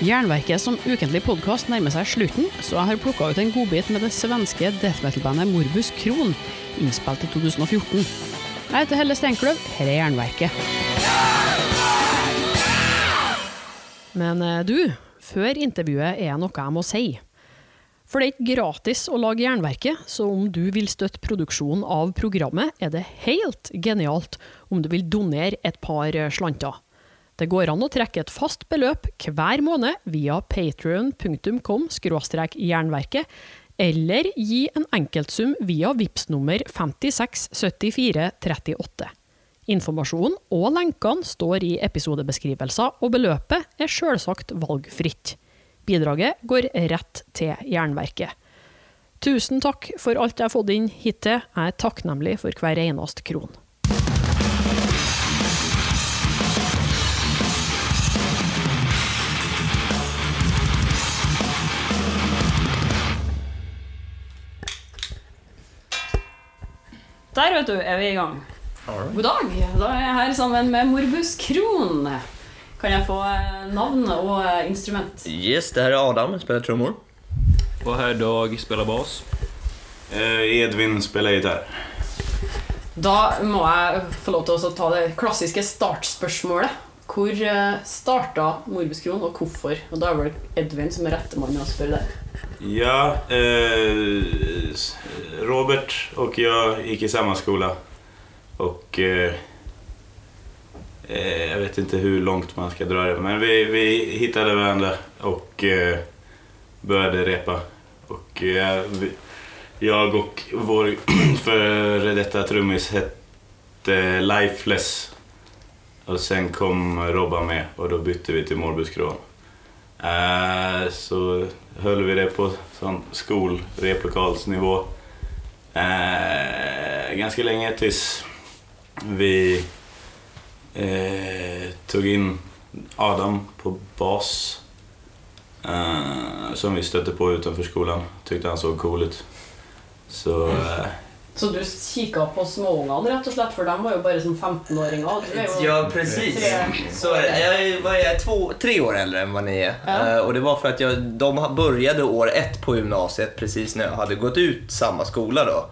Jernverket som ukentlig podkast nærmer seg slutten, så jeg har plukka ut en godbit med det svenske death metal-bandet Morbus Kron, innspilt i 2014. Jeg heter Helle Steinkløv, her er Jernverket. Men eh, du, før intervjuet er det noe jeg må si. For det er ikke gratis å lage Jernverket, så om du vil støtte produksjonen av programmet, er det helt genialt om du vil donere et par eh, slanter. Det går an å trekke et fast beløp hver måned via patrion.com jernverket, eller gi en enkeltsum via VIPS nummer 567438. Informasjonen og lenkene står i episodebeskrivelser, og beløpet er selvsagt valgfritt. Bidraget går rett til Jernverket. Tusen takk for alt jeg har fått inn hittil. Jeg er takknemlig for hver eneste kron. Der, vet du, er vi i gang. God dag. Da er jeg her sammen med Morbus Kron. Kan jeg få eh, navn og eh, instrument? Yes, det här är Adam, jag spelar trummor. Och här Dag spelar bas. Eh, Edvin spelar gitarr. Da må jeg få lov til å ta det klassiske startspørsmålet. Hvor eh, starta och varför? og hvorfor? Og Da er vel Edvin som er rette mann å spørre det. Ja, eh, Robert och jag gick i samma skola. Och eh, eh jag vet inte hur långt man ska dra det, men vi, vi hittade varandra och eh, började repa. Och eh, vi, jag och vår före detta trummis hette Lifeless. Och sen kom Robban med och då bytte vi till Morbus Kron. Eh, så höll vi det på sån skolrepokalsnivå eh, ganska länge tills vi eh, tog in Adam på bas som vi stötte på utanför skolan. Tyckte han såg cool ut. Så eh, Så du kikka på småungene, rett og slett, for de var jo bare som 15-åringer. Du er jo Ja, precis. tre- Så jag är jag, två, tre år äldre än vad ni är. Ja. Eh, och det var för att jag, de började år ett på gymnasiet precis när jag hade gått ut samma skola då.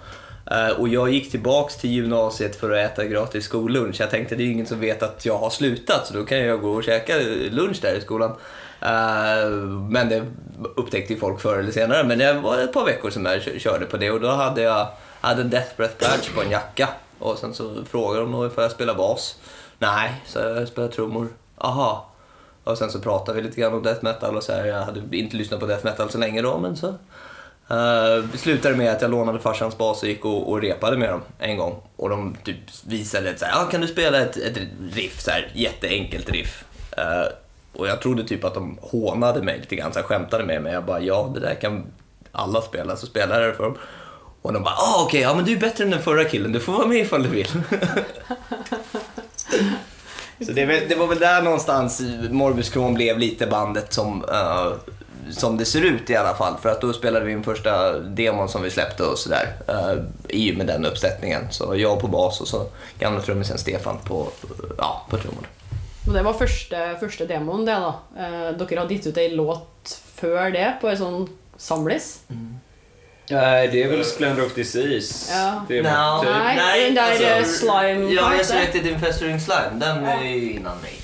Eh, och jag gick tillbaks till gymnasiet för att äta gratis skollunch. Jag tänkte det är ingen som vet att jag har slutat så då kan jag gå och käka lunch där i skolan. Eh, men det upptäckte ju folk förr eller senare. Men det var ett par veckor som jag kö- körde på det och då hade jag hade en Death Breath Badge på en jacka. Och sen så frågade de om jag spela bas. Nej, så jag spelar trummor. Aha. Och sen så pratade vi lite grann om death metal och så här. Jag hade inte lyssnat på death metal så länge då men så Uh, det slutade med att jag lånade farsans bas och gick och, och repade med dem en gång. Och de typ visade att så här, ah, kan du spela ett, ett riff, så här, jätteenkelt riff. Uh, och jag trodde typ att de hånade mig lite grann, så här, skämtade med mig. Jag bara, ja det där kan alla spela, så spelade jag det för dem. Och de bara, ah okej, ja men du är bättre än den förra killen, du får vara med ifall du vill. Så det, det var väl där någonstans Morbus Kron blev lite bandet som, eh, som det ser ut i alla fall. För att då spelade vi in första demon som vi släppte och sådär. Uh, I med den uppsättningen. Så jag på bas och så gamla trummisen Stefan på, ja, på trummor. Og det var første, første demoen, det, da. Eh, dere hadde gitt ut ei låt før det, på ei sånn samlis. Nej, det är väl Splendor of Disease. Ja. Det är No. typ. Nej, den där, eh, slime Ja, Resurrected Infesturing Slime, den är ju innan mig.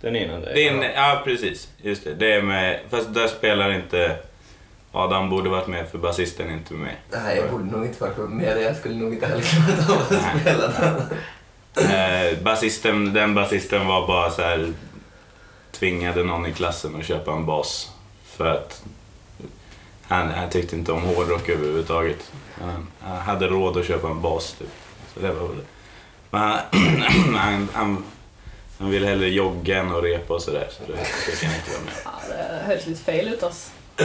Den är innan dig. Din, ja, precis. Just det. det är med, fast där spelar inte... Adam borde varit med för basisten är inte med. Nej, jag borde nog inte varit med det. Jag skulle nog inte heller klarat av att spela den. Eh, basisten, den basisten var bara så här tvingade någon i klassen att köpa en bas. För att han, han tyckte inte om hårdrock överhuvudtaget. Han, han hade råd att köpa en bas typ. Så det var väl det. Men han, han, han, han ville hellre jogga än att repa och sådär. Så det fick han inte vara med. Ja, det høres litt feil ut, ass.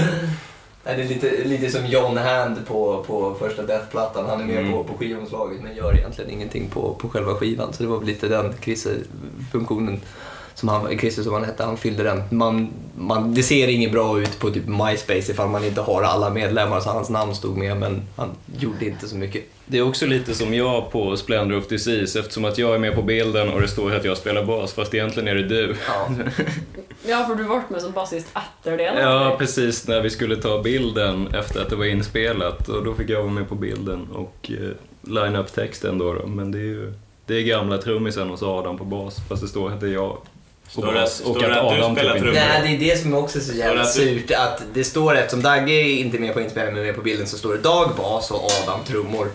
Nej, det är lite, lite som John Hand på, på första Death-plattan. Han är med Mm. på, på skivomslaget men gör egentligen ingenting på, på själva skivan. Så det var väl lite den Chrisse-funktionen som han, Chrisse som han hette, han fyllde den. Man, man, det ser inget bra ut på typ MySpace ifall man inte har alla medlemmar så hans namn stod med men han gjorde inte så mycket. Det är också lite som jag på Splendor of Disease eftersom att jag är med på bilden och det står att jag spelar bas fast egentligen är det du. Ja. Ja, för du varit med som basist efter det? Ja, precis när vi skulle ta bilden efter att det var inspelat och då fick jag vara med på bilden och eh, line up texten då, då. Men det är ju det är gamla trummisen hos Adam på bas, fast det står att det är jag Står det- står det att du spelar inte- trummor? Nej, det är det som också är så jävla surt. Att det står, eftersom Dagge är inte med på inspelningen men med på bilden, så står det Dag bas och Adam trummor.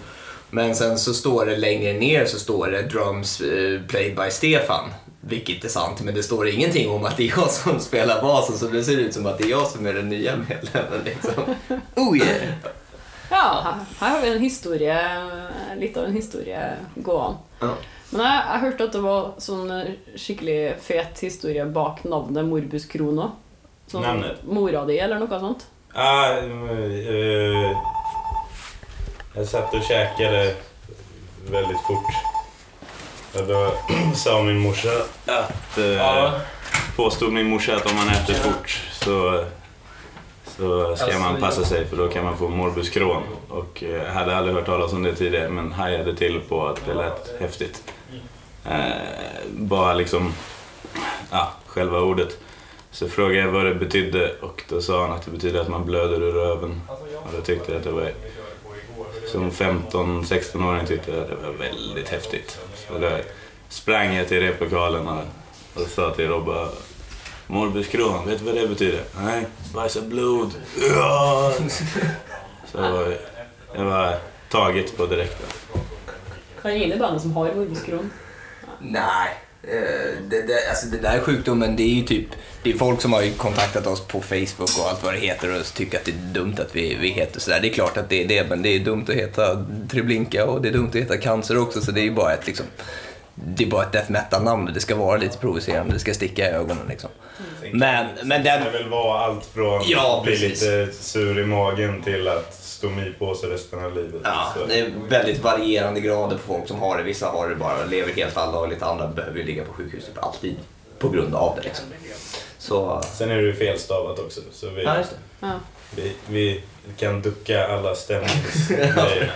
Men sen så står det längre ner så står det drums eh, played by Stefan. Vilket är sant, men det står ingenting om att det är jag som spelar basen så det ser ut som att det är jag som är den nya medlemmen. Liksom. Oh yeah! Ja, her har vi en historie, litt av en historie gående. Ja. Men jeg, jeg hørte at det var sånn eh, skikkelig fet historie bak navnet Morbus Krono. Sånn Navnet? mora di, eller noe sånt. Ah, eh, jag satt och käkade väldigt fort. Och då sa min morsa att... Eh, Påstod min morsa att om man äter fort så, så ska man passa sig för då kan man få morbus Crohn. Och jag hade aldrig hört talas om det tidigare men hajade till på att det lät häftigt. Eh, bara liksom, ja, själva ordet. Så frågade jag vad det betydde och då sa han att det betyder att man blöder ur röven. Och då tyckte jag att det var, som 15-16-åring tyckte jag att det var väldigt häftigt. Så då sprang jag till replokalen och, och sa till Robba Morbuskron, vet du vad det betyder? Nej, bajsa blod. Ja! Så jag var, jag var taget på direkten. Kan är gilla bandet som har Morbuskron? Nej. eh, Det, det, alltså det där sjukdomen, det är ju typ, det är folk som har ju kontaktat oss på Facebook och allt vad det heter och tycker att det är dumt att vi, vi heter sådär. Det är klart att det är det, men det är dumt att heta Treblinka och det är dumt att heta cancer också, så det är ju bara ett liksom, det är bara ett death metal-namn. Det ska vara lite provocerande, det ska sticka i ögonen liksom. Men, men den... Det väl vara allt från Ja, bli lite sur i magen till att stomi på sig resten av livet. Ja, Så- det är väldigt varierande grader på folk som har det. Vissa har det bara, lever helt allagligt, andra behöver ju ligga på sjukhuset för alltid på grund av det liksom. Så... Sen är det ju felstavat också. Så vi, Ja, just det. Ja. vi, vi kan ducka alla stämningsgrejer.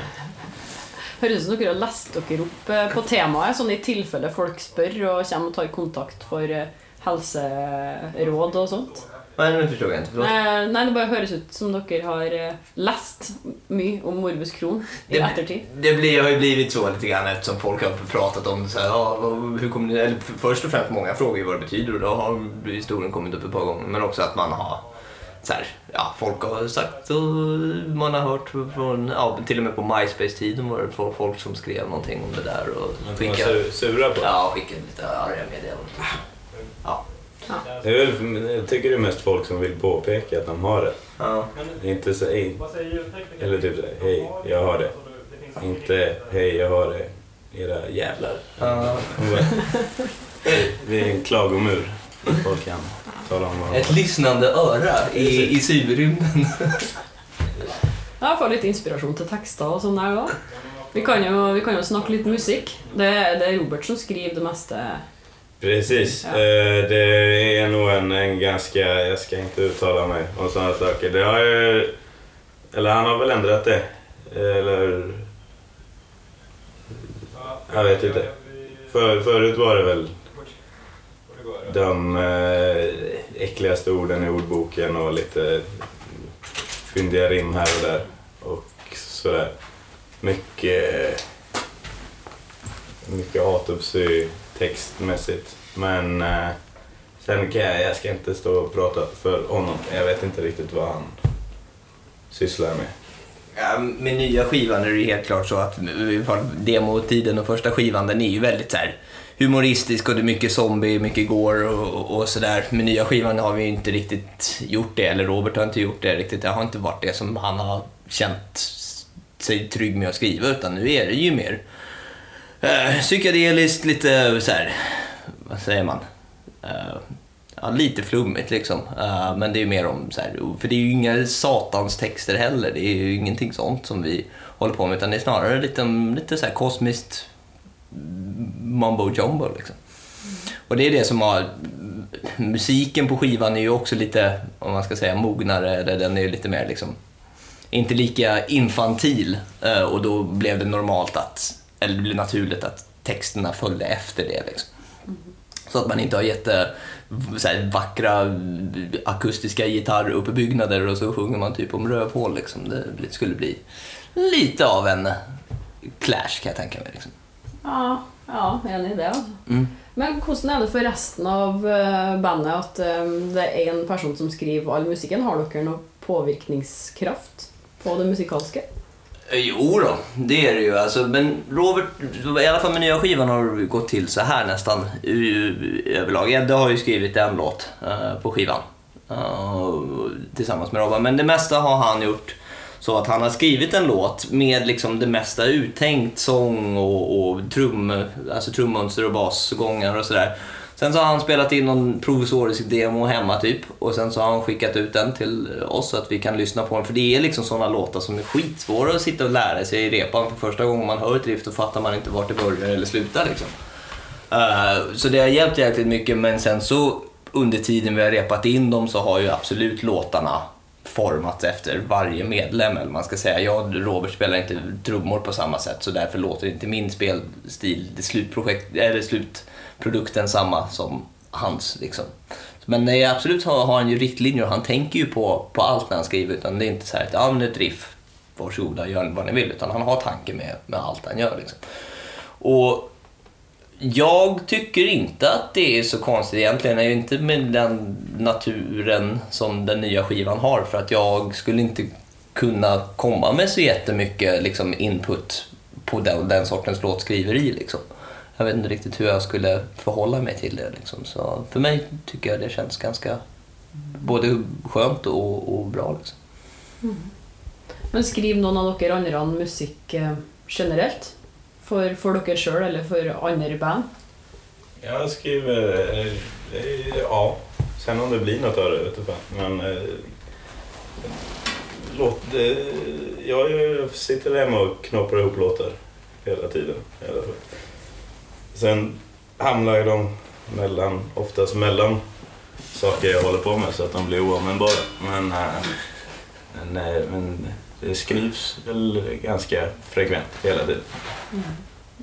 Høres ut som dere har lest dere opp på temaet, sånn i tilfelle folk spør og kommer og tar kontakt for eh, helseråd og sånt. Nej, nu förstår jag inte. Förlåt. Nei, nei, det bare høres ut som dere har eh, lest mye om morbus Crohn i Det, ettertid. det blir, har ju blivit så lite grann eftersom folk har pratat om det så här, ja, vad- hur kommer ni, eller f- först och främst många frågar ju vad det betyder och då har historien kommit upp ett par gånger. Men också att man har så här, ja, folk har sagt och man har hört från, ja, till och med på MySpace-tiden var det folk som skrev någonting om det där och kan vara skickade, su- sura på. ja, skickade lite arga meddelanden. Ja. Det är väl, jag tycker det är mest folk som vill påpeka att de har det. Ja. Inte så, hej. Eller typ så hej, jag har det. Inte, hej, jag har det. Era jävlar. Ja. Vi är en klagomur. Folk kan tala om vad Ett lyssnande öra i, i cyberrymden. Ja, får litt inspirasjon til tekster og sånn der òg. Vi, kan jo- vi kan jo snakke litt musikk. Det, det er Robert som skriver det meste. Precis. Ja. Eh, det är nog en, en ganska... Jag ska inte uttala mig om sådana saker. Det har ju... Eller han har väl ändrat det. Eller... Jag vet inte. För, förut var det väl de eh, äckligaste orden i ordboken och lite fyndiga rim här och där. Och sådär. Mycket mycket autopsy textmässigt. Men eh, sen kan jag, jag ska inte stå och prata för honom. Jag vet inte riktigt vad han sysslar med. Ja, med nya skivan är det helt klart så att demotiden och första skivan den är ju väldigt så här humoristisk och det är mycket zombie, mycket gore och, och, och sådär. Med nya skivan har vi ju inte riktigt gjort det, eller Robert har inte gjort det riktigt. Det har inte varit det som han har känt sig trygg med att skriva utan nu är det ju mer eh, psykedeliskt, lite så här, vad säger man? Eh, ja, lite flummigt liksom. Eh, men det är ju mer om så här, för det är ju inga satans texter heller. Det är ju ingenting sånt som vi håller på med utan det är snarare lite, lite så här kosmiskt mumbo jumbo liksom. Och det är det som har... Musiken på skivan är ju också lite, om man ska säga mognare, eller den är ju lite mer liksom inte lika infantil eh, och då blev det normalt att, eller det blev naturligt att texterna följde efter det. Liksom. Så att man inte har jätte, så här vackra akustiska gitarruppbyggnader och så sjunger man typ om rövhål. Liksom. Det skulle bli lite av en clash kan jag tänka mig. Liksom. Ja, ja, enig i det. Altså. Mm. Men hvordan er det for resten av eh, bandet at eh, det er en person som skriver all musikken? Har dere noe påvirkningskraft på det musikalske? Eh, jo då, det är det ju. Alltså, men Robert, i alla fall med nya skivan har det gått till så här nästan överlag. Edde har ju skrivit en låt eh, på skivan eh, tillsammans med Robban. Men det mesta har han gjort så att han har skrivit en låt med liksom det mesta uttänkt sång och, och trum, alltså trummönster och basgångar och sådär. Sen så har han spelat in någon provisorisk demo hemma typ och sen så har han skickat ut den till oss så att vi kan lyssna på den. För det är liksom sådana låtar som är skitsvåra att sitta och lära sig i repan. För första gången man hör ett riff då fattar man inte vart det börjar eller slutar liksom. Uh, så det har hjälpt jäkligt mycket men sen så under tiden vi har repat in dem så har ju absolut låtarna formats efter varje medlem eller man ska säga. Jag och Robert spelar inte trummor på samma sätt så därför låter inte min spelstil, det slutprojekt, eller produkten samma som hans. Liksom. Men nej, absolut har, har han ju riktlinjer och han tänker ju på, på allt när han skriver utan det är inte så här att ja, men det ett riff, varsågoda, gör vad ni vill utan han har tanke med, med allt han gör. Liksom. Och jag tycker inte att det är så konstigt egentligen. Det är ju inte med den naturen som den nya skivan har för att jag skulle inte kunna komma med så jättemycket liksom, input på den, den sortens låtskriveri. Liksom. Jag vet inte riktigt hur jag skulle förhålla mig till det. Liksom. Så för mig tycker jag det känns ganska både skönt och, och bra. Liksom. Men skriver noen av dere andre musikk eh, generelt? For, for dere sjøl eller for andre band? Jag skriver... eh, eh, Ja. Sen om det blir något av det vet jag fan. Men... Eh, låt, eh, jag, jag sitter hemma och knoppar ihop låtar hela tiden. I alla fall. Sen hamnar ju de mellan, oftast mellan saker jag håller på med så att de blir oanvändbara. Men, eh, men, eh, men det skrivs väl ganska frekvent hela tiden.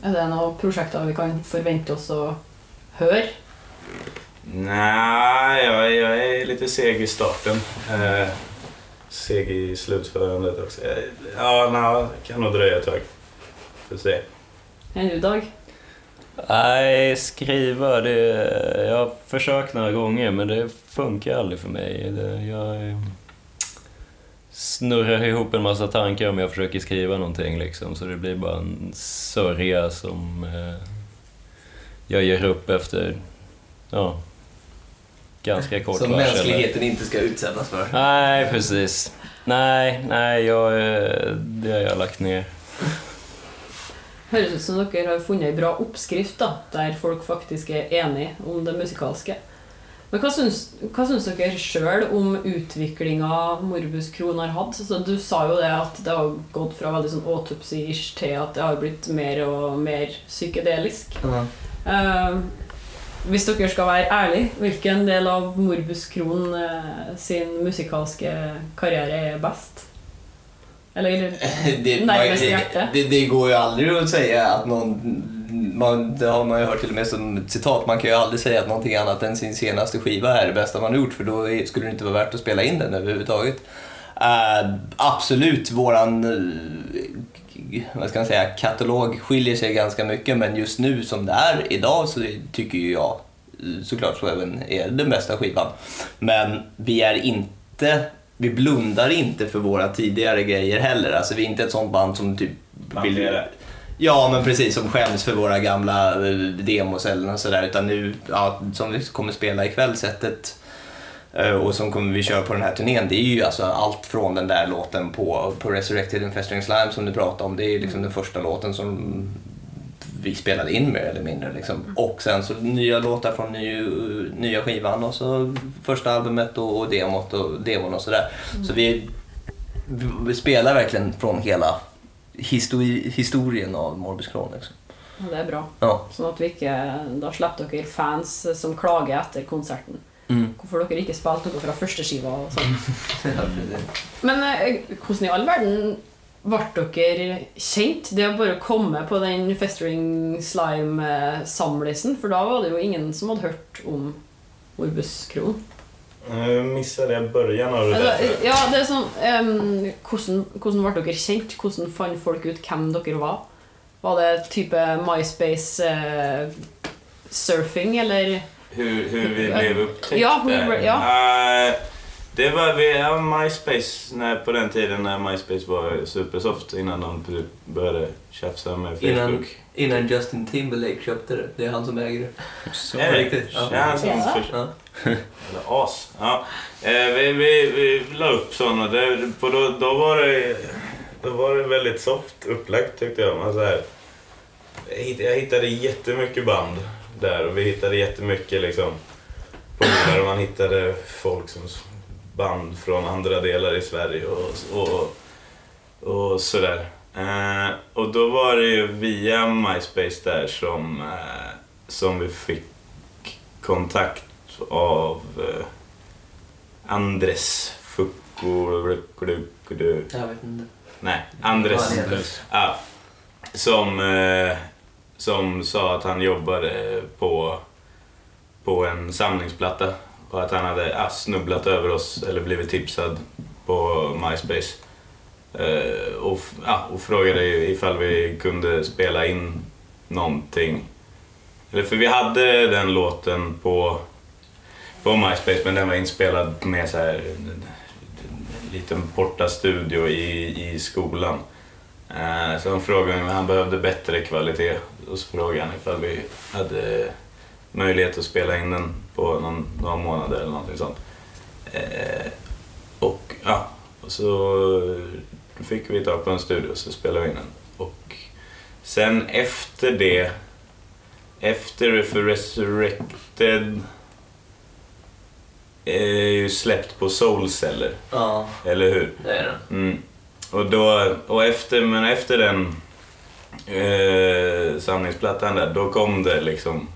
Er det noen prosjekter vi kan forvente oss å høre? Nej, jag, jag är lite seg i starten. Eh, seg i slutförandet också. Eh, ja, nej, det kan nog dröja ett tag. Får se. Enn du, Dag? Nej, skriva det... Jag har försökt några gånger men det funkar aldrig för mig. Det, jag eh, snurrar ihop en massa tankar om jag försöker skriva någonting liksom. Så det blir bara en sörja som eh, jag ger upp efter, ja, ganska kort Som varsel. mänskligheten inte ska utsättas för. Nej, precis. Nej, nej, jag, eh, det har jag lagt ner. Høres ut som dere har funnet ei bra oppskrift, da, der folk faktisk er enige om det musikalske. Men hva syns, hva syns dere sjøl om utviklinga Morbus Kron har hatt? Altså, du sa jo det at det har gått fra veldig sånn autopsy-ish til at det har blitt mer og mer psykedelisk. Eh, hvis dere skal være ærlige, hvilken del av Morbus Kron eh, sin musikalske karriere er best? Eller det, Närmast hjärta. det, det går ju aldrig att säga att någon... Man, det har man ju hört till och med som citat. Man kan ju aldrig säga att någonting annat än sin senaste skiva är det bästa man har gjort för då är, skulle det inte vara värt att spela in den överhuvudtaget. Eh, absolut, våran eh, vad ska man säga, katalog skiljer sig ganska mycket men just nu som det är idag så tycker ju jag eh, såklart så även är den bästa skivan. Men vi är inte vi blundar inte för våra tidigare grejer heller. Alltså vi är inte ett sånt band som typ Plantera. Ja, men precis. Som skäms för våra gamla eh, demos eller sådär. Utan nu, ja, som vi kommer spela ikväll, sättet eh, och som kommer vi köra på den här turnén, det är ju alltså allt från den där låten på, på Resurrected and Festering Slime som du pratade om. Det är ju liksom den första låten som vi spelade in mer eller mindre. Liksom. Och sen så nya låtar från ny, nya skivan och så första albumet och, och demot och demon och sådär. Så vi, vi spelar verkligen från hela histori, historien av Morbus Crohn. Liksom. Ja, det er bra. Ja. Sånn at vi ikke, da slipper dere fans som klager etter konserten. Mm. Hvorfor dere ikke spilte noe fra første skiva og sånn. Ja, precis. Men eh, hvordan i all verden ble dere kjent? Det å bare komme på den Festering Slime-samlisen, for da var det jo ingen som hadde hørt om Morbus Kron? Jag missade jeg början av det Altså, ja, det er sånn em, hvordan, hvordan ble dere kjent? Hvordan fant folk ut hvem dere var? Var det type MySpace-surfing, eller Hur, hur vi blev upptäckta? Ja, hur ble- ja. Eh, det var vi, ja, MySpace, när, på den tiden när MySpace var supersoft innan de typ började tjafsa med Facebook. Innan, innan Justin Timberlake köpte det. Det är han som äger det. Så. Är det riktigt? Ja, Ja. han som Ja. Eller as. Ja. Eh, vi, vi, vi la upp sådana. Det, på då, då, var det, då var det väldigt soft upplagt tyckte jag. Man, så här, jag hitt- jag hittade jättemycket band där och vi hittade jättemycket liksom, polare och man hittade folk som band från andra delar i Sverige och, och, och sådär. Eh, och då var det ju via MySpace där som, eh, som vi fick kontakt av eh, Andres Fukurukudu. Jag vet inte. Nej, Andres. Ja, som, eh, som sa att han jobbade på, på en samlingsplatta och att han hade snubblat över oss eller blivit tipsad på MySpace. Eh, och, ja, och frågade ifall vi kunde spela in någonting. Eller för vi hade den låten på, på MySpace men den var inspelad med så här, en, en liten portastudio i, i skolan. Eh, så han frågade om han behövde bättre kvalitet och så frågade han ifall vi hade möjlighet att spela in den på någon, några månader eller någonting sånt. Eh, och ja, och så fick vi tag på en studio så spelade vi in den. Och sen efter det, efter för Resurrected är ju släppt på Soulceller, Ja, eller hur? det är det. Mm. Och, då, och efter, men efter den eh, samlingsplattan där, då kom det liksom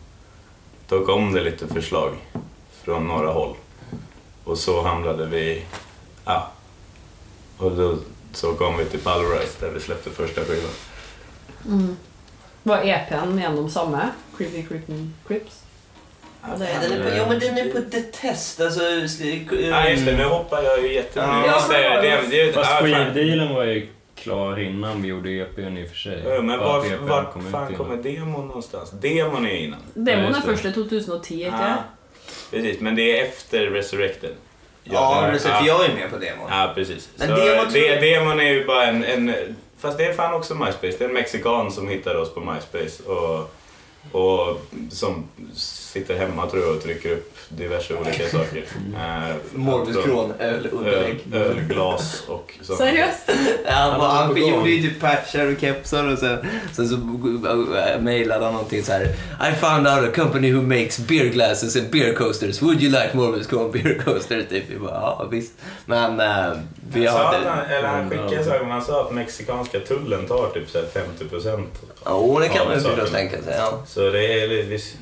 då kom det lite förslag från några håll. Och så hamnade vi, ja, och då så kom vi till Pulverize där vi släppte första skivan. Mm. Var EPn gjennom samme? Creepy Creepy Crips? Ja, det Den är på, ja men den är på detest. Alltså, Ja just det, nu hoppar jag ju jättemycket. Ja, Just det, det, det, Fast ja, fan. skivdealen var ju klar innan vi gjorde EPn i och för sig. Ja, Men Bara var, att EPn var kom fan kommer demon någonstans? Demon är innan. Demon Ja, det. først i 2010, ikke Ja, precis, men det är efter Resurrected. Ja, det, för jag är med på demon. Ja, precis. Men så demon det, jag- demon är ju bara en, en... Fast det är fan också MySpace. Det är en mexikan som hittade oss på MySpace och, och som sitter hemma tror jag och trycker upp diverse olika saker. Eh, alltså, Crohn, öl, öl, underlägg. ölglas och sånt. Seriøst? Ja, han, Han gjorde ju typ patchar och kepsar och sen, sen så mejlade han någonting så här. I found out a company who makes beer glasses and beer coasters. Would you like Morbus Crohn beer coasters? Typ. Vi bara, ja visst. Men äh, vi har att han, inte... eller han skickade så han sa att mexikanska tullen tar typ så här 50 procent. Jo, det kan Ja, man ju tänka sig. Ja. Så det är,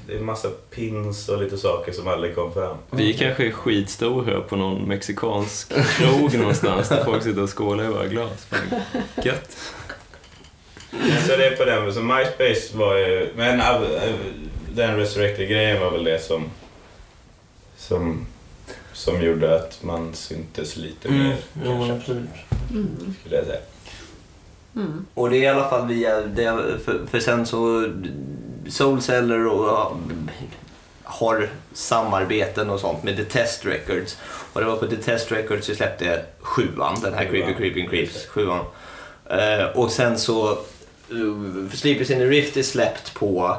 det är massa pins och lite saker som aldrig kom fram. Vi kanske är skitstora på någon mexikansk krog någonstans där folk sitter och skålar i våra glas. Fan, Gött. Så det är på den. Så MySpace var ju... Men den Resurrected-grejen var väl det som... Som, som gjorde att man syntes lite Mm. mer, kanske, absolut. Mm. skulle jag säga. Mm. Och det är i alla fall via, det, för, för sen så Soulceller och ja, har samarbeten och sånt med The Test Records. Och det var på The Test Records vi släppte sjuan, den här Creepy. Creeping Creeps, sjuan. Eh, och sen så, uh, Sleepers in the Rift är släppt på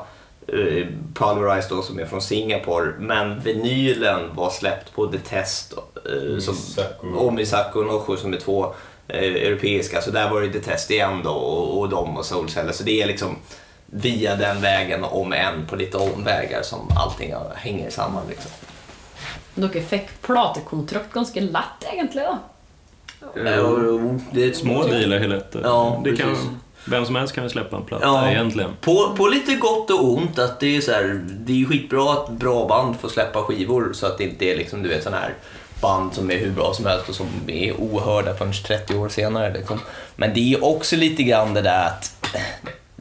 uh, Pulverize då som är från Singapore. Men vinylen var släppt på The Test. Uh, som, och Misako och Nosho som är två eh, europeiska. Så där var det The Test igen då och, och de och Soulceller. Så det är liksom via den vägen om än på lite omvägar som allting hänger samman. Liksom. Dere fikk platekontrakt ganske lett, egentlig. da. Eh, och- och det är ett Små dealar är lätta. Ja, det kan, vem som helst kan släppa en platta Ja. egentligen. På, på lite gott och ont att det är så här, det är skitbra att bra band får släppa skivor så att det inte är liksom, du vet sån här band som är hur bra som helst och som är ohörda förrän 30 år senare. Liksom. Men det är också lite grann det där att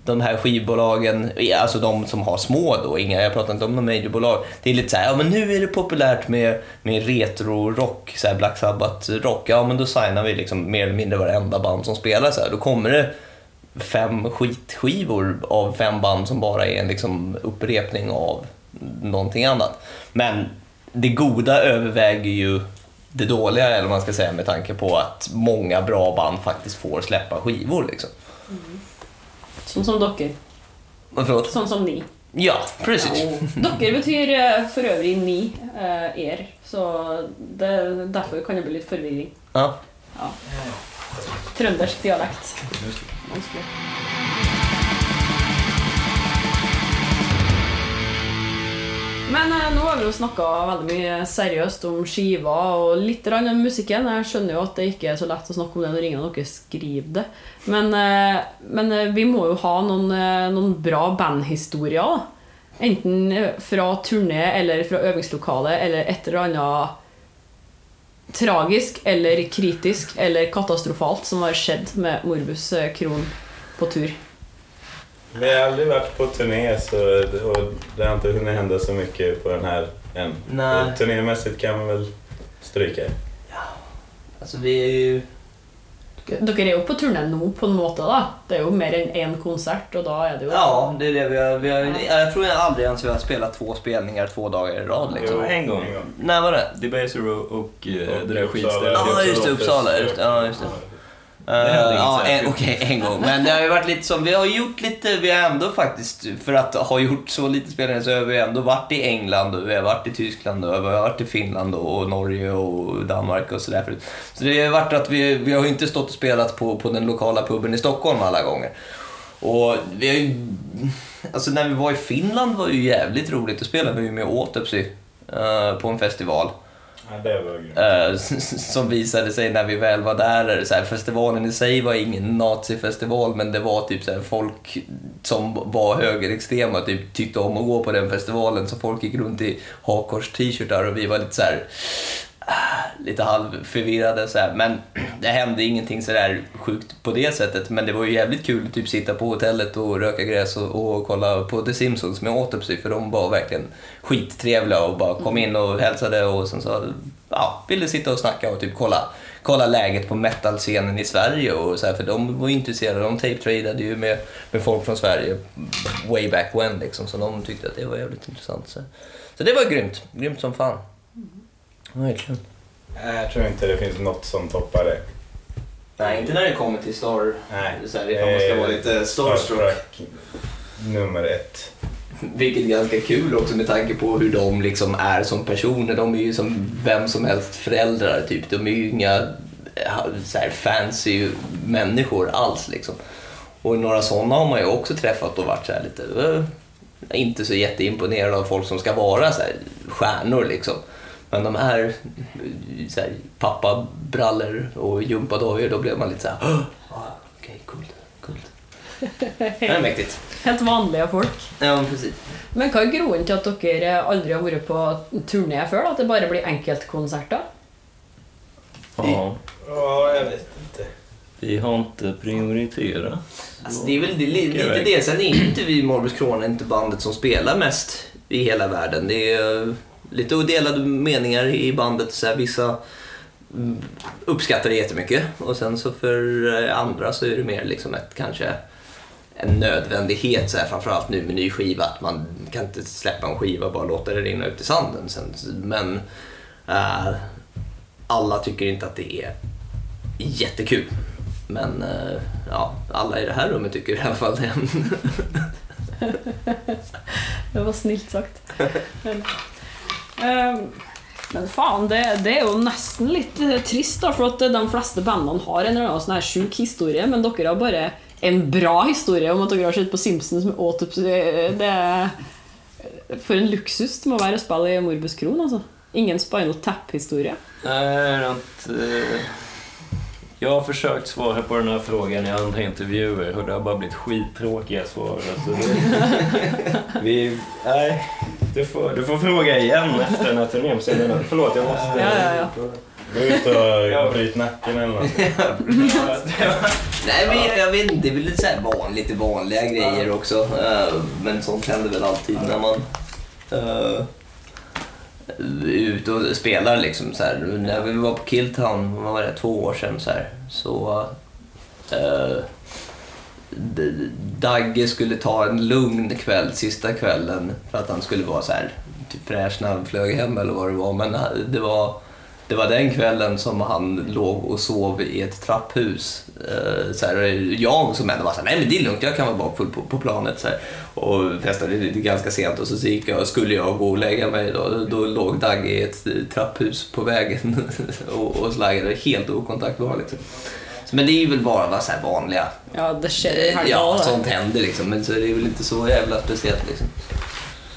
de här skivbolagen, alltså de som har små då, inga, jag pratar inte om några majorbolag. Det är lite så här, ja men nu är det populärt med, med retro-rock, så här Black Sabbath-rock. Ja men då signar vi liksom mer eller mindre varenda band som spelar så här. Då kommer det fem skitskivor av fem band som bara är en liksom upprepning av någonting annat. Men det goda överväger ju det dåliga, eller vad man ska säga, med tanke på att många bra band faktiskt får släppa skivor. Liksom. Mm som dere. Och Förlåt? Sånn som ni. Ja, precis. Dere betyr eh, for øvrig ni, eh, er. Så det, derfor kan det bli litt forvirring. Ja. Trøndersk dialekt. Vanskelig. Men eh, nå har vi jo snakka veldig mye seriøst om skiva og litt grann om musikken. Jeg skjønner jo at det ikke er så lett å snakke om det når ingen av dere skriver det. Men, eh, men eh, vi må jo ha noen, eh, noen bra bandhistorier. da. Enten eh, fra turné eller fra øvingslokale eller et eller annet tragisk eller kritisk eller katastrofalt som har skjedd med Morbus eh, Kron på tur. Vi har aldrig varit på turné så, och det har inte hunnit hända så mycket på den här än. Nej. Turnémässigt kan man väl stryka. Alltså vi är ju... Dere er jo på turné nå, på en måte. da. Det er jo mer enn én konsert, og da er det jo Ja, det är det vi har, vi har, jag tror jag aldrig ens vi har spelat två spelningar två dagar i rad. Liksom. Jo, en gång. När var det? Debaser och, och eh, Och det där skitstället. Ja, just det, Uppsala. Just ja, just det. Inget ja, en, okej, en gång. Men det har ju varit lite som, vi har gjort lite, vi har ändå faktiskt, för att ha gjort så lite spelningar så har vi ändå varit i England och vi har varit i Tyskland och vi har varit i Finland och Norge och Danmark och sådär förut. Så det har varit att vi, vi har inte stått och spelat på, på den lokala puben i Stockholm alla gånger. Och vi har ju, alltså när vi var i Finland var det ju jävligt roligt, då spelade vi ju med Autopsy eh, på en festival. Ja, eh, som visade sig när vi väl var där. Så här, festivalen i sig var ingen nazifestival men det var typ så här, folk som var högerextrema typ, tyckte om att gå på den festivalen så folk gick runt i hakkors t-shirtar och vi var lite så här lite halvförvirrade så här. men det hände ingenting så där sjukt på det sättet men det var ju jävligt kul att typ sitta på hotellet och röka gräs och, och kolla på The Simpsons med Autopsy för de var verkligen skittrevliga och bara kom in och hälsade och sen så ja, ville sitta och snacka och typ kolla, kolla läget på metalscenen i Sverige och så här, för de var ju intresserade, de tape-tradade ju med, med folk från Sverige way back when liksom så de tyckte att det var jävligt intressant. Så, så det var grymt, grymt som fan. Verkligen. Nej, Jag tror inte det finns något som toppar det. Nej, inte när det kommer till Star... Nej. Så här, ifall man ska vara lite starstruck. Nummer ett. Vilket är ganska kul också med tanke på hur de liksom är som personer. De är ju som vem som helst föräldrar. Typ. De är ju inga eh, så här, fancy människor alls. Liksom. Och några sådana har man ju också träffat och varit så här lite... eh, inte så jätteimponerad av folk som ska vara så här, stjärnor. Liksom. Men de här, så här pappabrallor och gympadojor, då blev man lite så här... "Åh, ah, Okej, coolt. coolt. Det är mäktigt. Helt vanlige folk. Ja, precis. Men hva er grunnen til at dere aldri har vært på turné før? da? At det bare blir enkeltkonserter? Ja, Ja, jag vet inte. vi har inte prioriterat. Alltså, det är väl det, li- lite det. Sen är inte vi Morbus Krona inte bandet som spelar mest i hela världen. Det är lite delade meningar i bandet. Så här, vissa uppskattar det jättemycket och sen så för eh, andra så är det mer liksom ett kanske en nödvändighet så här, framförallt nu med ny skiva att man kan inte släppa en skiva och bara låta det rinna ut i sanden. Sen, men eh, alla tycker inte att det är jättekul. Men eh, ja, alla i det här rummet tycker i alla fall det. Det var snilt sagt. Ehm, men, faen, det, det er jo nesten litt eh, trist, da, for at eh, de fleste bandene har en eller annen sånn her sjuk historie, men dere har bare en bra historie om at dere har sett på Simpsons med Åtup. Eh, det er For en luksus det må være å spille i Morbus Kron, altså. Ingen Spinal Tap-historia. Nej, jag har försökt svara på den här frågan i andra intervjuer och det har bara blivit skittråkiga svar. Alltså det, vi, nej, du får, du får fråga igen efter den här turnén. Den här- Förlåt, jag måste... Ja, ja, ja. Gå ut och bryt nacken eller något. Nej men jag vet inte, det är väl lite, så här van, lite vanliga grejer också. Eh, men sånt händer väl alltid när man uh, är ute och spelar liksom så här. När vi var på Killtown, vad var det, två år sedan så här, så eh, D- Dagge skulle ta en lugn kväll sista kvällen för att han skulle vara så här typ fräsch när han flög hem eller vad det var. Men eh, det var, det var den kvällen som han låg och sov i ett trapphus. Eh, så här, jag som ändå var såhär, nej men det är lugnt, jag kan vara bakfull på, på planet. Så här, och festade lite ganska sent och så, så gick jag, skulle jag gå och lägga mig då, då låg Dagge i ett trapphus på vägen och, och slaggade helt okontaktbar. Liksom. Så, Men det är ju väl bara så här vanliga Ja, det sker här Ja, sånt händer liksom. Men så är det väl inte så jävla speciellt liksom.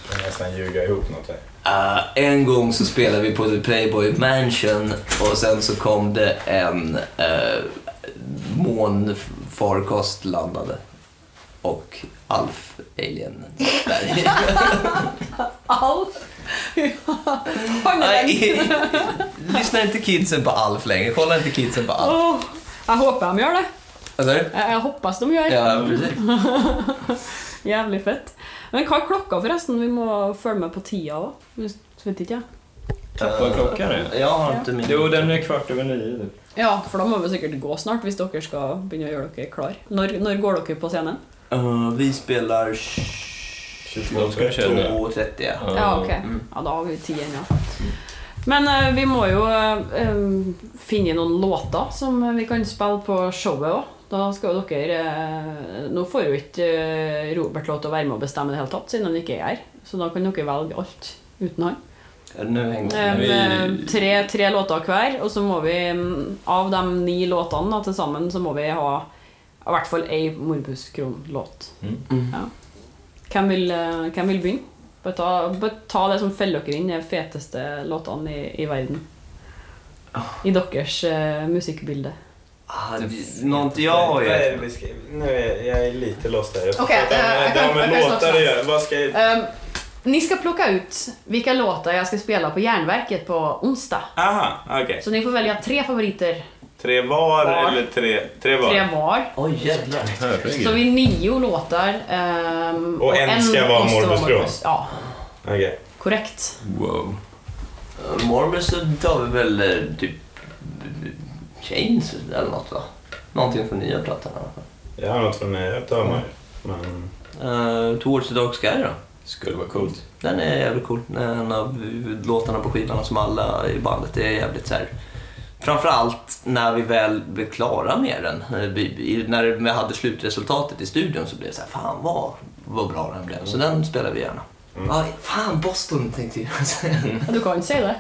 Jag kan nästan ljuga ihop något här. Uh, en gång så spelade vi på The Playboy Mansion och sen så kom det en uh, månfarkost landade. Och Alf, alien, där. Alf! Lyssna inte kidsen på Alf längre. Kolla inte kidsen på Alf. Åh, Jag hoppas de gör det. Vad sa du? Jag jag hoppas de gör. Ja, precis. Jävligt fett. Men hva er klokka forresten? Vi må følge med på tida òg. Vet ikke jeg. Vad klockan är? Jag har inte min... Jo, den är kvart över nio. typ. Ja, for da må vi sikkert gå snart dere skal begynne å gjøre dere klar. Når går dere på scenen? Uh, vi spelar De ska känna. 22.30. Ja. Ja, ok. Mm. Ja, da har vi tid ennå. Men eh, vi må jo eh, finne noen låter som vi kan spille på showet òg. Da skal jo dere eh, Nå får jo ikke Robert lov til å være med og bestemme i det hele tatt, siden han ikke er her. Så da kan dere velge alt uten han. Nu eh, tre, tre låter hver, og så må vi Av de ni låtene da, til sammen, så må vi ha i hvert fall ei Morbus Kron-låt. Mm. Ja. Hvem hvem vil begynne? Bare ta, bare ta det som feller dere inn, de feteste låtene i, i verden. I deres eh, musikkbilde. Ah, det- något jag har ju... Nu är jag är lite lost här. Okej, inte. eh, det har med låtar att göra. Vad ska jag... Ehm, ni ska plocka ut vilka låtar jag ska spela på Järnverket på onsdag. Aha, okej. Så ni får välja tre favoriter, Tre var, Var. eller tre... Tre var? tre var. Oj jävlar. Så vi nio låtar. ehm, Och en ska vara Morbus Kron. Ja, Okej. korrekt. Wow. Uh, så tar vi väl eh, typ Chains eller något va? Någonting från nya plattan i alla fall. Jag har något från. Jag tar mig. Men... Uh, Towards the Dark Sky då? Skulle vara coolt. Den är jävligt cool. En av låtarna på skivan som alla i bandet är jävligt så här. Framförallt när vi väl blev klara med den. När vi hade slutresultatet i studion så blev det så här, fan vad, vad bra den blev. Så den spelar vi gärna. Ja, fan Boston tänkte jag säga. Ja, Du kan säga det.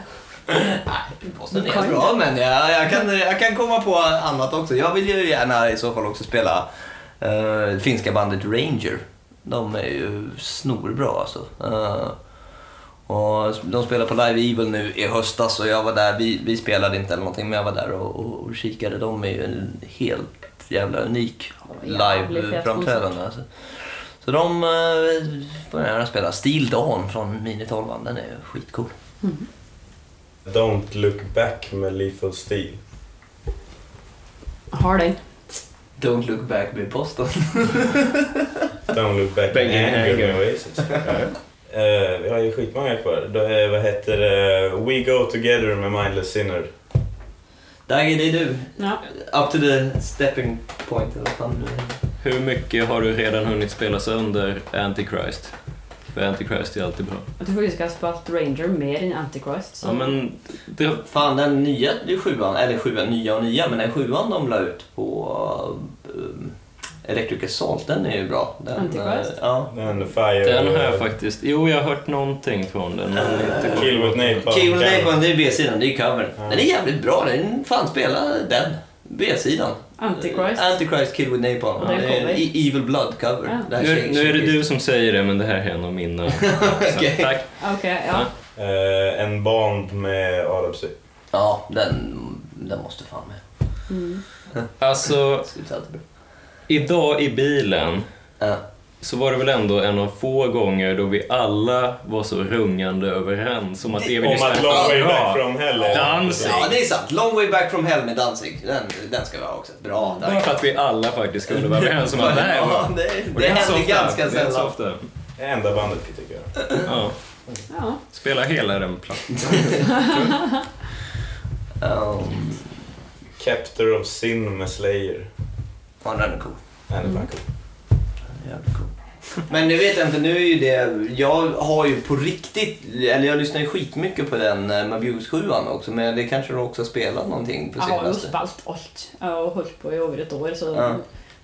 Nej, Boston är kan bra men jag, jag, kan, jag kan komma på annat också. Jag vill ju gärna i så fall också spela uh, finska bandet Ranger. De är ju snorbra alltså. Eh, och de spelar på Live Evil nu i höstas och jag var där, vi, vi spelade inte eller någonting men jag var där och, och, och kikade. De är ju en helt jävla unik live-framträdande. Alltså. Så de uh, får gärna spela. Steel Dawn från Mini 12 den är skitcool. Don't look back med Lethal Steel. Har den. Don't look back med Boston. Don't look back Banging med Anger Anger. med Oasis. Eh, vi har ju skitmånga kvar. Då, är- vad heter det? We Go Together med Mindless Sinner. Dagge, det är du. Ja. Up to the stepping point. Eller vad fan Hur mycket har du redan hunnit spela sönder Antichrist? För Antichrist är alltid bra. Jag tror faktiskt jag har spelat Ranger mer än Antichrist. Så. Ja, men det, Fan, den nya, det är sjuan, eller sjuan, nya och nya, men den sjuan de la ut på Electric Assault, den är ju bra. Den, Antichrist? eh, ja. Den Fire... den har jag faktiskt... Jo, jag har hört någonting från den. Men inte Kill with Napalm. Kill with Napalm, det är B-sidan, det är covern. Ja. Den är jävligt bra, den fan spela den. B-sidan. Antichrist. Antichrist Kill with Napalm. Den Det är. E- Evil Blood cover. Ja. Nu, nu är det du som säger det, men det här är en av mina. Okej. Tack. Okej, ja. Eh, en Bond med Autopsy. Ja, den, den måste fan med. Mm. Alltså, bra. Idag i bilen Ja. så var det väl ändå en av få gånger då vi alla var så rungande överens om att det vi Om lyssnade att på Long Way var Back bra. From Hell är Danzig. Ja, det är sant. Long way back from hell med Danzig. Den, den ska vi ha också. Bra. Bara för att vi alla faktiskt kunde vara överens om att det här Ja, var... det, det så händer ganska Det är sällan. Det enda bandet tycker jag. Ja. Ja. Spela hela den plattan. Um, Captor of Sin med Slayer. Ja, den är cool. Den är fan cool. Jävligt cool. Men nu vet jag inte, nu är ju det... Jag har ju på riktigt... Eller jag lyssnar ju skitmycket på den eh, Mabuse 7 också, men det kanske du också har spelat någonting på Jeg har jo senaste? spilt alt. Jeg har holdt på i over et år, så Ja.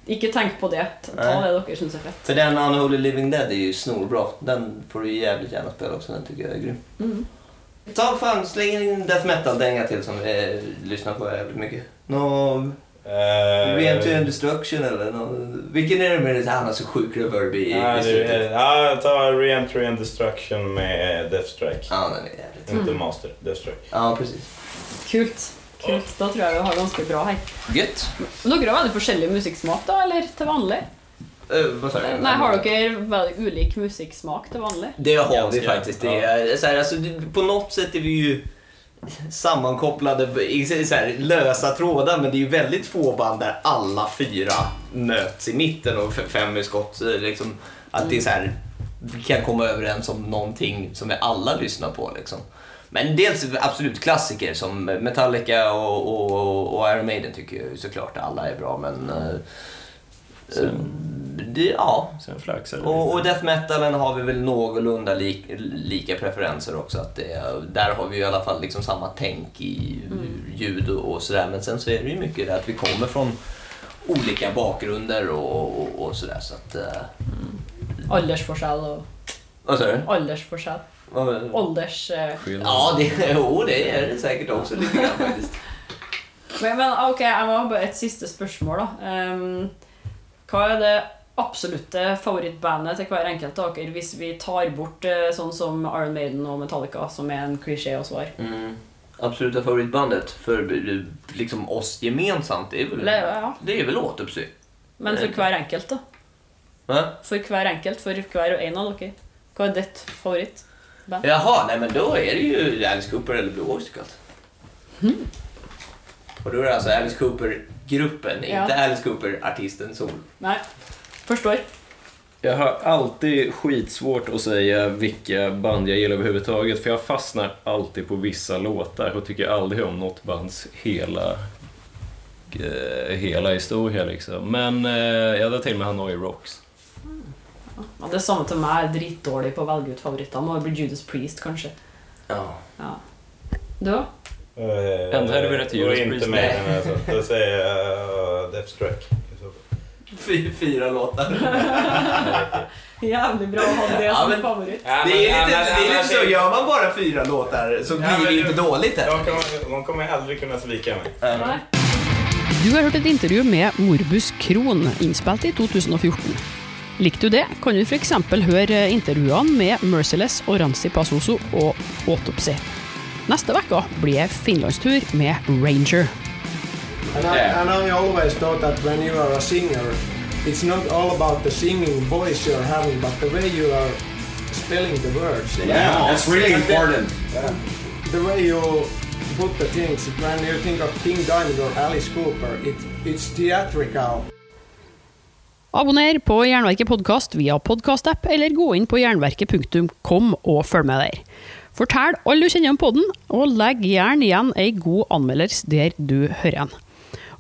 ikke tenk på det. Ta det dere syns er fett. För den Unholy Living Dead är ju snorbra. Den får du jävligt gärna spela också, den tycker jag är grym. Mm. Ta fan, släng in death metal-dänga till som vi lyssnar på jävligt mycket. Nå... Uh, Re-Entry and Destruction eller nå... Vilken är det med det? Han har så sjuk reverb i, Ja, i slutet. ja, ta Re-Entry and Destruction med Death Strike. Ja, den är jävligt... Inte Master, Death Strike. Ja, precis. Kult. Kult. Da tror jeg vi har ganske bra her. Gött. Dere har veldig forskjellig musikksmak, da, eller til vanlig? Uh, vad? Nei, har dere veldig ulik musikksmak til vanlig? Det har Ganska, vi faktiskt. Det är, så här, alltså, på något sätt är vi ju sammankopplade i så här, lösa trådar men det är ju väldigt få band där alla fyra möts i mitten och fem i skott. Liksom, att det är så här, vi kan komma överens om någonting som vi alla lyssnar på. Liksom. Men dels absolut klassiker som Metallica och, och, och Iron Maiden tycker jag såklart alla är bra men eh, eh, det, ja, Sen flaxar det och, och death metalen har vi väl någorlunda lik, lika preferenser också. Att det, där har vi i alla fall liksom samma tänk i ljud och, och sådär. Men sen så är det ju mycket det att vi kommer från olika bakgrunder och, och, och sådär. Så att, eh, Aldersforskjell og vad sa du? Aldersforskjell. Vad- Alders... eh. Ja, det, jo, det är det säkert också lite grann faktiskt. Men, men ok, jeg må ha bare et siste spørsmål, da. Um, hva er det absolutte favorittbandet til hver enkelt av dere hvis vi tar bort eh, sånn som Iron Maiden og Metallica, som er en klisjé å svare? Mm. Absoluta favoritbandet för liksom oss gemensamt, det är väl, Eller, ja. det är väl Autopsy. Men for hver enkelt, da? Va? For hver enkelt, for hver og en av dere. Hva er ditt favoritt? Jaha, nej men då är det ju Alice Cooper eller Blue Oyster Cult. Och då är det alltså Alice Cooper-gruppen, Ja. inte Alice Cooper-artisten sol. Nei. Forstår. Jag har alltid skitsvårt att säga vilka band jag gillar överhuvudtaget för jag fastnar alltid på vissa låtar och tycker aldrig om något bands hela, eh, hela historia liksom. Men eh, jag drar till med Hanoi Rocks. Ja, det samme til meg. Er dritdårlig på å velge ut favoritter. Må bli Judas Priest, kanskje. Ja. Ja. Du da? Uh, Ändå hade vi rätt Judas inte Priest. då säger jag uh, fyra låtar. Jævlig bra å ha det Ja, som men- favoritt. Ja, Det men- är ja, lite, men- det är men- lite så, gör man bara fyra låtar så Ja, blir men det inte du- dåligt här. De kommer, de kommer aldrig kunna svika mig. Nei. Du har hørt et intervju med Morbus Kron, innspilt i 2014. Likte du det, kan du f.eks. høre intervjuene med Merciless og Ransi Pasoso og Autopsy. Neste uke blir det finlandstur med Ranger. And I, and I always thought that when you are a singer, it's not all about the singing voice you're having, but the way you are spelling the words. that's really And the- important. The way you put the things, when you think of King Diamond or Alice Cooper, it, it's theatrical. Abonner på Jernverket podkast via podkastapp, eller gå inn på jernverket.kom og følg med der. Fortell alle du kjenner om podden, og legg gjerne igjen ei god anmeldelse der du hører den.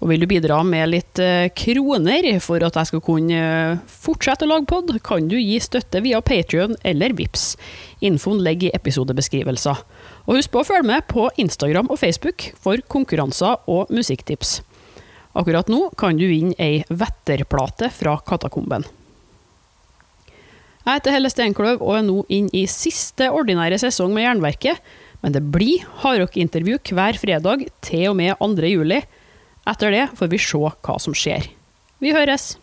Och vill du bidra med lite eh, kronor för att jag ska kunna eh, fortsätta laga podd kan du ge stötte via Patreon eller Vips. Infon ligger i episodebeskrivelser. Och husk på att följa med på Instagram och Facebook för konkurrenser och musiktips. Akkurat nu kan du vinna en vätterplate från Katakomben. Jag heter Helle Steinkløv och är nu inne i sista ordinære säsong med Jernverket, men det blir hardrockintervju hver fredag till och med 2. juli. Etter det får vi se hva som skjer. Vi høres!